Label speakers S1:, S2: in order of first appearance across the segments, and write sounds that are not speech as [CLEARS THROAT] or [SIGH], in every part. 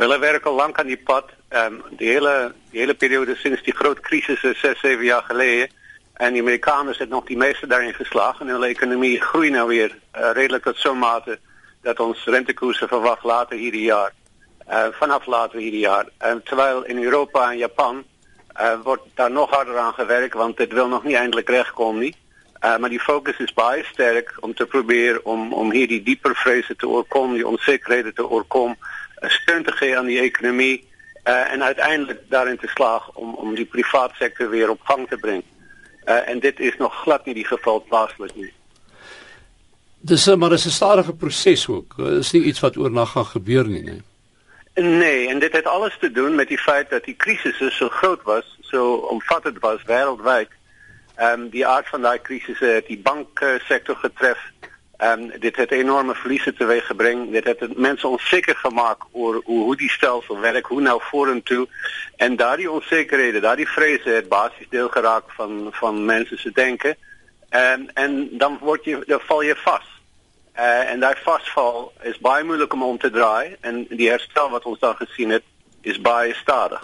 S1: Hulle werk al lank aan die pad. Ehm die hele die hele periode sinds die groot krisis 6, 7 jaar gelede en die Amerikaners het nog die meeste daarin geslagen en hulle ekonomie groei nou weer uh, redelijk tot zo'n mate dat ons rentekoersen verwacht later hierdie jaar. Uh, vanaf later hierdie jaar. Uh, terwijl in Europa en Japan uh, wordt daar nog harder aan gewerkt, want het wil nog niet eindelijk rechtkomen. Nie. Maar die focus is baie sterk om te proberen om, om hier die dieper vrezen te voorkomen, die onzekerheden te voorkomen, uh, steun te geven aan die economie uh, en uiteindelijk daarin te slagen om, om die privaatsector weer op gang te brengen. Uh, en dit is nog glad niet die geval plaatselijk nu.
S2: Dis maar dis 'n stadige proses ook. Dis nie iets wat oornag gaan gebeur nie, nee.
S1: Nee, en dit het alles te doen met die feit dat die crisis so groot was, so omvattend was wêreldwyd. Ehm um, die aard van daai krisis het die banksector getref. Ehm um, dit het enorme verliese teweeggebring. Dit het mense onseker gemaak oor hoe hoe die stelsel werk, hoe nou vorentoe. En daardie onsekerhede, daardie vrese het basies deel geraak van van mense se denke. Ehm en dan word jy dan val jy vas. Uh, en daai vasval is baie moeilik om om te draai en die herstel wat ons daar gesien het is baie stadig.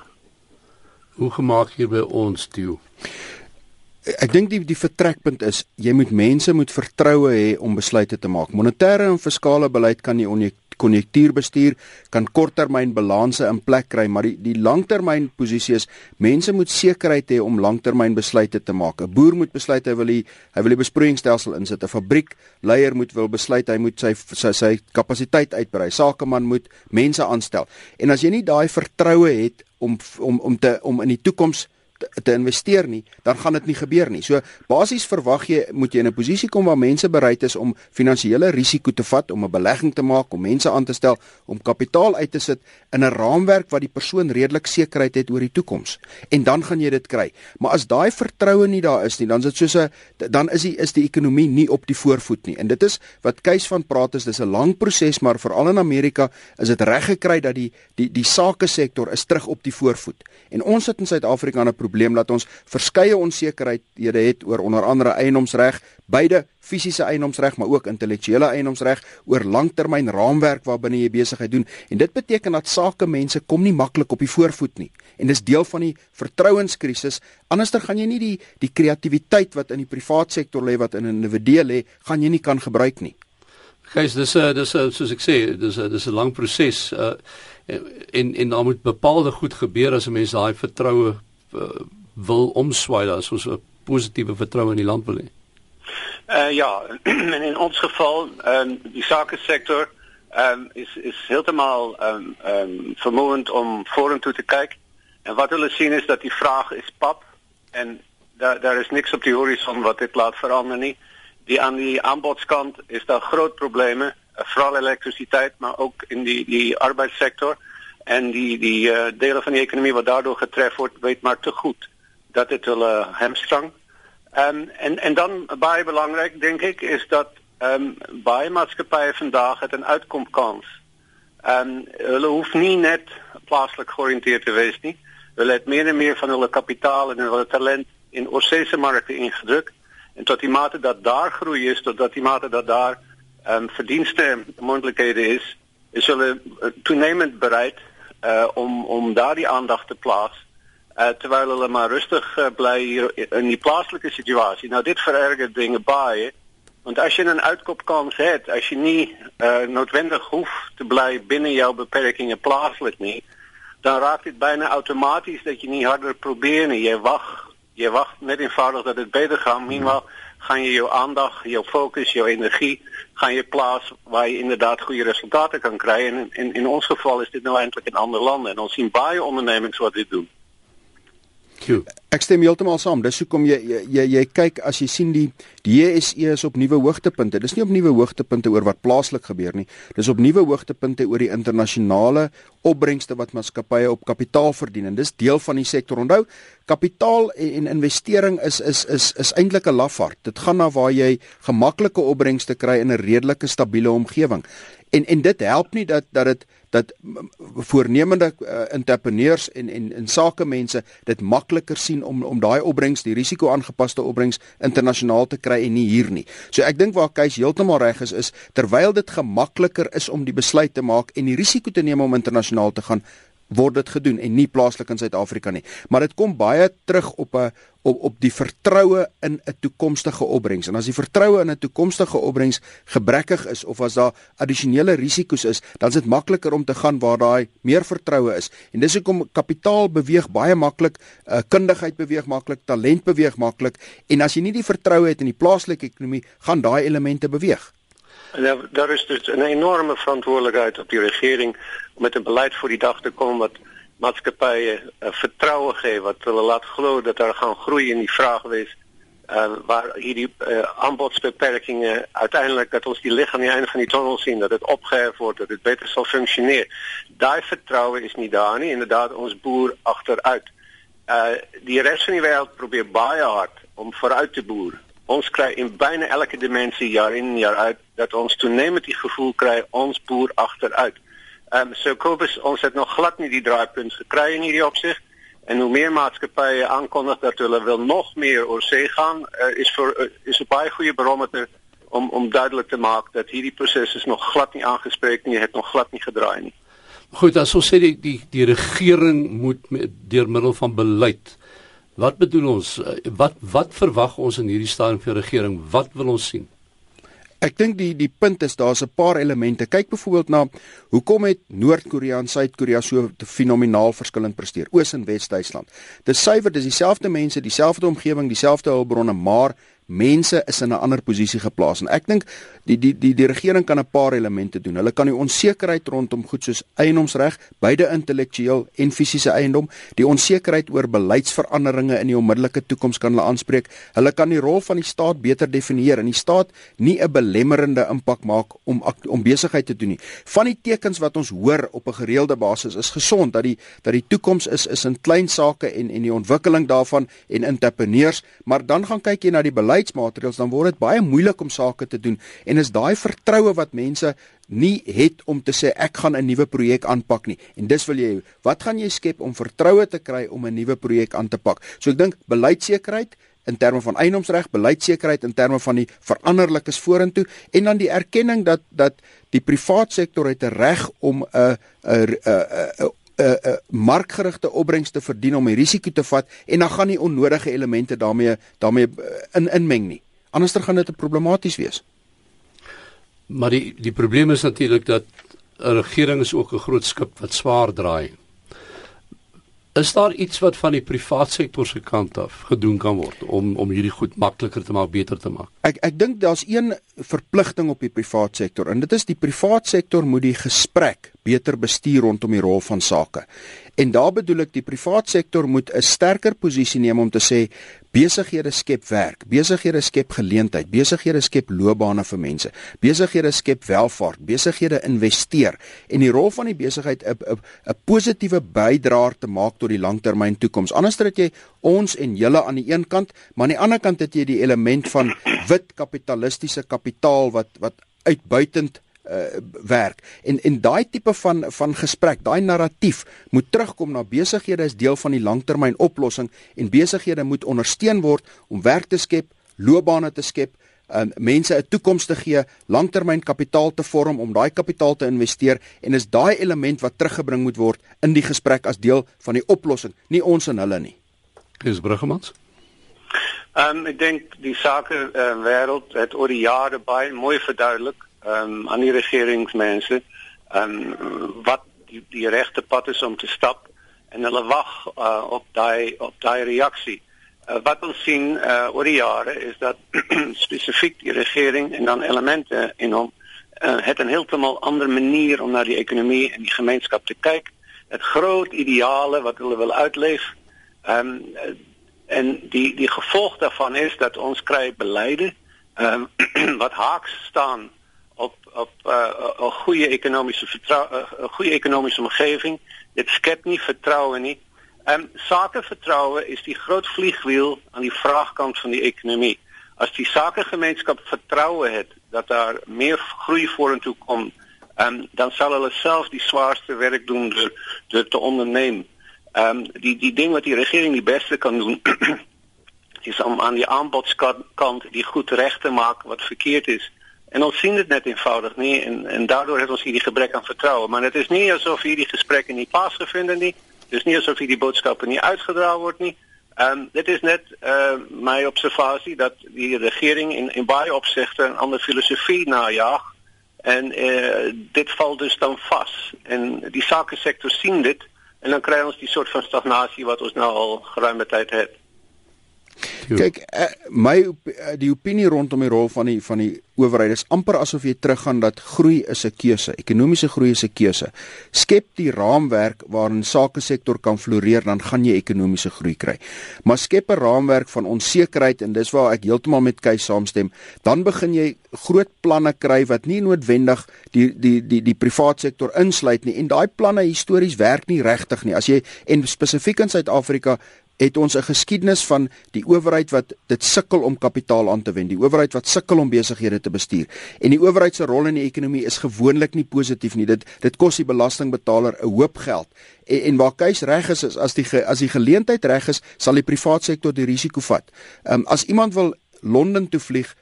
S2: Hoe gemaak hier by ons toe?
S3: Ek dink die die vertrekpunt is jy moet mense moet vertroue hê om besluite te maak. Monetêre en fiskale beleid kan nie konjunktuurbestuur kan korttermyn balanse in plek kry, maar die die langtermyn posisie is mense moet sekerheid hê om langtermyn besluite te maak. 'n Boer moet besluit hy wil die hy wil die besproeiingsstelsel insit. 'n Fabriek leier moet wil besluit hy moet sy sy, sy kapasiteit uitbrei. Sakeman moet mense aanstel. En as jy nie daai vertroue het om om om te om in die toekoms te, te investeer nie, dan gaan dit nie gebeur nie. So basies verwag jy moet jy in 'n posisie kom waar mense bereid is om finansiële risiko te vat, om 'n belegging te maak, om mense aan te stel, om kapitaal uit te sit in 'n raamwerk wat die persoon redelik sekerheid het oor die toekoms. En dan gaan jy dit kry. Maar as daai vertroue nie daar is nie, dan is dit soos 'n dan is die is die ekonomie nie op die voorvoet nie. En dit is wat Kees van praat is dis 'n lang proses, maar veral in Amerika is dit reg gekry dat die die die sake sektor is terug op die voorvoet. En ons sit in Suid-Afrika 'n probleem. Dat ons verskeie onsekerhede het oor onder andere eienoomsreg, beide fisiese eienoomsreg maar ook intellektuele eienoomsreg oor langtermyn raamwerk waarbinne jy besigheid doen. En dit beteken dat sake mense kom nie maklik op die voorvoet nie. En dis deel van die vertrouenskrisis anderster gaan jy nie die die kreatiwiteit wat in die privaat sektor lê wat in 'n individu lê gaan jy nie kan gebruik nie.
S2: Gys dis 'n dis 'n soos ek sê dis 'n dis 'n lang proses. Uh, en en dan moet bepaalde goed gebeur as 'n mens daai vertroue uh, wil omswaai as ons 'n in die land.
S1: Uh ja, [CLEARS THROAT] en in ons geval ehm um, die sake sektor ehm um, is is heeltemal ehm um, ehm um, vermoeiend om vorentoe te kyk. En wat hulle sien is dat die vraag is pap en daar daar is niks op die horison wat dit laat verander nie. Die aan die aanbodskant is daar groot probleme, uh, veral elektrisiteit, maar ook in die die en die die uh, dele van die ekonomie wat daardoor getref word, weet maar te goed dat dit hulle hamstrang. Ehm um, en en dan baie belangrik dink ek is dat ehm um, baie vandag het 'n uitkomkans. Ehm um, hulle hoef nie net plaaslik georiënteerd te nie. Hulle het meer en meer van hulle kapitaal en hulle talent in oorsese markte ingedruk en tot die mate dat daar groei is tot die mate dat daar ehm um, verdienste moontlikhede is, is hulle uh, toenemend bereid uh om om daardie aandag te plaas uh terwyl hulle maar rustig uh, bly hier in die plaaslike situasie. Nou dit vererger dinge baie want as jy 'n uitkopkans het, as jy nie uh noodwendig hoef te bly binne jou beperkings plaaslik nie, dan raak dit byna outomaties dat jy nie harder probeer nie. Jy wag, jy wag net eenvoudig dat dit beter. Meanwhile gaan jy jou aandag, jou fokus, jou energie gaan jy plaas waar jy inderdaad goeie resultate kan kry en in in ons geval is dit nou eintlik in ander lande en ons sien baie ondernemings wat dit doen.
S3: Q. Ek stem heeltemal saam. Dis hoekom jy jy jy, jy kyk as jy sien die die JSE is op nuwe hoogtepunte. Dis nie op nuwe hoogtepunte oor wat plaaslik gebeur nie. Dis op nuwe hoogtepunte oor die internasionale opbrengste wat maatskappye op kapitaal verdien en dis deel van die sektor. Onthou, kapitaal en, investering is is is is eintlik 'n lafaard. Dit gaan na waar jy gemaklike opbrengste kry in 'n redelike stabiele omgewing. En en dit help nie dat dat dit dat voornemende uh, entrepreneurs en en en sakemense dit makliker sien om om daai opbrengs, die risiko-aangepaste opbrengs internasionaal te kry en nie hier nie. So ek dink waar Kees heeltemal reg is is terwyl dit gemakliker is om die besluit te maak en die risiko te neem om internasionaal te gaan, word dit gedoen en nie plaaslik in Suid-Afrika nie. Maar dit kom baie terug op 'n op op die vertroue in 'n toekomstige opbrengs. En as die vertroue in 'n toekomstige opbrengs gebrekkig is of as daar addisionele risiko's is, dan is dit makliker om te gaan waar daai meer vertroue is. En dis hoekom kapitaal beweeg baie maklik, uh, kundigheid beweeg maklik, talent beweeg maklik en as jy nie die vertroue het in die plaaslike ekonomie, gaan daai elemente beweeg.
S1: Ja, daar is dus 'n enorme verantwoordelikheid op die regering om met 'n beleid voor die dag te kom wat maatskappye uh, vertroue gee wat hulle laat glo dat daar gaan groei in die vraag wees uh, waar hierdie uh, aanbodsbeperkings uiteindelik dat ons die lig aan die einde van die tunnel sien dat dit opgehef word dat dit beter sal funksioneer. Daai vertroue is nie daar nie inderdaad ons boer agteruit. Uh die res van die wêreld probeer baie hard om vooruit te boer. Ons kry in byna elke dimensie jaar in jaar uit dat ons toenemend die gevoel kry ons boer agteruit. Ehm um, so Kobus ons het nog glad nie die draaipunt gekry in hierdie opsig en hoe meer maatskappye aankondig dat hulle wil nog meer oor see gaan uh, is vir uh, is 'n baie goeie barometer om om duidelik te maak dat hierdie proses is nog glad nie aangespreek nie, het nog glad nie gedraai nie.
S2: Goed, as ons sê die die, die regering moet met, deur middel van beleid Wat bedoel ons? Eh, wat wat verwag ons in hierdie stadium vir regering? Wat wil ons sien?
S3: Ek dink die die punt is daar's 'n paar elemente. Kyk byvoorbeeld na hoekom het Noord-Korea en Suid-Korea so fenomenaal verskillend presteer? Oos en Wes-Duitsland. Dis suiwer, dis dieselfde mense, dieselfde omgewing, dieselfde hulpbronne, maar mense is in 'n ander posisie geplaas en ek dink die die die die regering kan 'n paar elemente doen. Hulle kan die onsekerheid rondom goed soos eiendomsreg, beide intellektueel en fisiese eiendom, die onsekerheid oor beleidsveranderinge in die onmiddellike toekoms kan hulle aanspreek. Hulle kan die rol van die staat beter definieer en die staat nie 'n belemmerende impak maak om om besigheid te doen nie. Van die tekens wat ons hoor op 'n gereelde basis is gesond dat die dat die toekoms is is in klein sake en en die ontwikkeling daarvan en entrepreneurs, maar dan gaan kyk jy na die beleid beleidsmaatreëls dan word dit baie moeilik om sake te doen. En is daai vertroue wat mense nie het om te sê ek gaan 'n nuwe projek aanpak nie. En dis wil jy wat gaan jy skep om vertroue te kry om 'n nuwe projek aan te pak? So ek dink beleidsekerheid in terme van eiendomsreg beleidsekerheid in terme van die veranderlikes vorentoe en dan die erkenning dat dat die privaat sektor het 'n reg om 'n 'n 'n uh, uh, markgerigte opbrengs te verdien om die risiko te vat en dan gaan nie onnodige elemente daarmee daarmee uh, in inmeng nie. Anderster gaan dit problematies wees.
S2: Maar die die probleem is natuurlik dat 'n regering is ook 'n groot skip wat swaar draai. Is daar iets wat van die privaat sektor se kant af gedoen kan word om om hierdie goed makliker te maak, beter te maak?
S3: Ek ek dink daar's een verpligting op die privaat sektor en dit is die privaat sektor moet die gesprek beter bestuur rondom die rol van sake. En daar bedoel ek die privaat sektor moet 'n sterker posisie neem om te sê besighede skep werk, besighede skep geleentheid, besighede skep loopbane vir mense. Besighede skep welvaart, besighede investeer en die rol van die besigheid 'n 'n positiewe bydraer te maak tot die langtermyn toekoms. Anders het jy ons en julle aan die een kant, maar aan die ander kant het jy die element van wit kapitalistiese kapitaal wat wat uitbuitend uh, werk. En en daai tipe van van gesprek, daai narratief moet terugkom na besighede as deel van die langtermyn oplossing en besighede moet ondersteun word om werk te skep, loopbane te skep, um, mense 'n toekoms te gee, langtermyn kapitaal te vorm om daai kapitaal te investeer en is daai element wat teruggebring moet word in die gesprek as deel van die oplossing, nie ons en hulle nie.
S2: Dis Bruggemans.
S1: Ehm um, ek dink die sake uh, wêreld het oor die jare baie mooi verduidelik um, aan die regeringsmense en um, wat die, regte pad is om te stap en hulle wag uh, op daai op daai reaksie. Uh, wat ons sien uh, oor die jare is dat [CLEARS THROAT] spesifiek die regering en dan elemente in hom uh, het 'n heeltemal ander manier om na die ekonomie en die gemeenskap te kyk. Het groot ideale wat hulle wil uitleef. Ehm en die die gevolg daarvan is dat ons kry beleide ehm [CLEARS THROAT] wat haaks staan op op uh, 'n goeie ekonomiese vertroue 'n uh, goeie ekonomiese omgewing. Dit skep nie vertroue nie. Ehm um, sakevertroue is die groot vliegwiel aan die vraagkant van die ekonomie. As die sakegemeenskap vertroue het dat daar meer groei vorentoe kom um, dan sal hulle self die swaarste werk doen deur deur te onderneem. Ehm um, die die ding wat die regering die beste kan doen [CLEARS THROAT] is om aan die aanbodskant die goed reg te maak wat verkeerd is. En ons sien dit net eenvoudig nie en en daardoor het ons hierdie gebrek aan vertroue, maar dit is nie asof hierdie gesprekke nie plaasgevind het nie. Dit is nie asof hierdie boodskappe nie uitgedra word nie. Ehm um, dit is net uh, my observasie dat die regering in in baie opsigte 'n ander filosofie najag en uh, dit val dus dan vas. En die sake sektor sien dit en dan kry ons die soort van stagnasie wat ons nou al geruime tyd het.
S3: Kyk, uh, my uh, die opinie rondom die rol van die van die owerheid is amper asof jy teruggaan dat groei is 'n keuse, ekonomiese groei is 'n keuse. Skep die raamwerk waarin sake sektor kan floreer, dan gaan jy ekonomiese groei kry. Maar skep 'n raamwerk van onsekerheid en dis waar ek heeltemal met Kees saamstem, dan begin jy groot planne kry wat nie noodwendig die die die die privaat sektor insluit nie en daai planne histories werk nie regtig nie. As jy en spesifiek in Suid-Afrika het ons 'n geskiedenis van die owerheid wat dit sukkel om kapitaal aan te wend, die owerheid wat sukkel om besighede te bestuur. En die owerheid se rol in die ekonomie is gewoonlik nie positief nie. Dit dit kos die belastingbetaler 'n hoop geld. En, en waar keus reg is, is as die as die geleentheid reg is, sal die privaat sektor die risiko vat. Ehm um, as iemand wil Londen toe vlieg,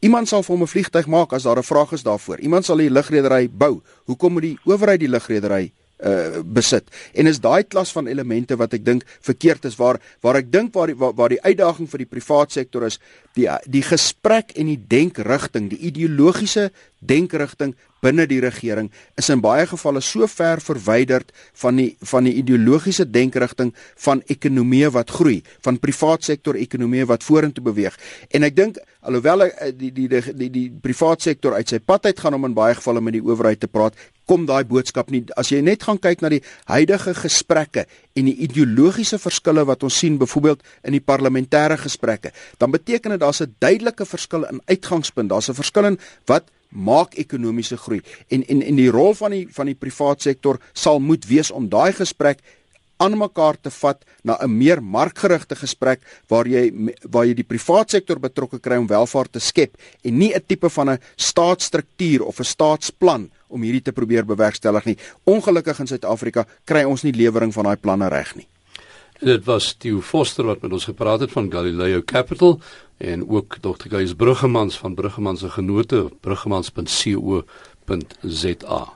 S3: iemand sal vir hom 'n vliegtyg maak as daar 'n vraag is daarvoor. Iemand sal die lugredery bou. Hoekom moet die owerheid die lugredery uh besit. En is daai klas van elemente wat ek dink verkeerd is waar waar ek dink waar die waar, waar die uitdaging vir die privaat sektor is die die gesprek en die denkrigting, die ideologiese denkrigting binne die regering is in baie gevalle so ver verwyderd van die van die ideologiese denkrigting van ekonomie wat groei, van privaat sektor ekonomie wat vorentoe beweeg. En ek dink alhoewel eh, die die die die, die privaat sektor uit sy pad uit gaan om in baie gevalle met die owerheid te praat, kom daai boodskap nie as jy net gaan kyk na die huidige gesprekke en die ideologiese verskille wat ons sien byvoorbeeld in die parlementêre gesprekke, dan beteken dit daar's 'n duidelike verskil in uitgangspunt. Daar's 'n verskil in wat maak ekonomiese groei en en en die rol van die van die privaat sektor sal moet wees om daai gesprek aan mekaar te vat na 'n meer markgerigte gesprek waar jy waar jy die privaat sektor betrokke kry om welvaart te skep en nie 'n tipe van 'n staatsstruktuur of 'n staatsplan om hierdie te probeer bewerkstellig nie. Ongelukkig in Suid-Afrika kry ons nie lewering van daai planne reg nie.
S2: Dit was Theo Foster wat met ons gepraat het van Galileo Capital en ook Dr. Gys Bruggemans van Bruggemans se genote bruggemans.co.za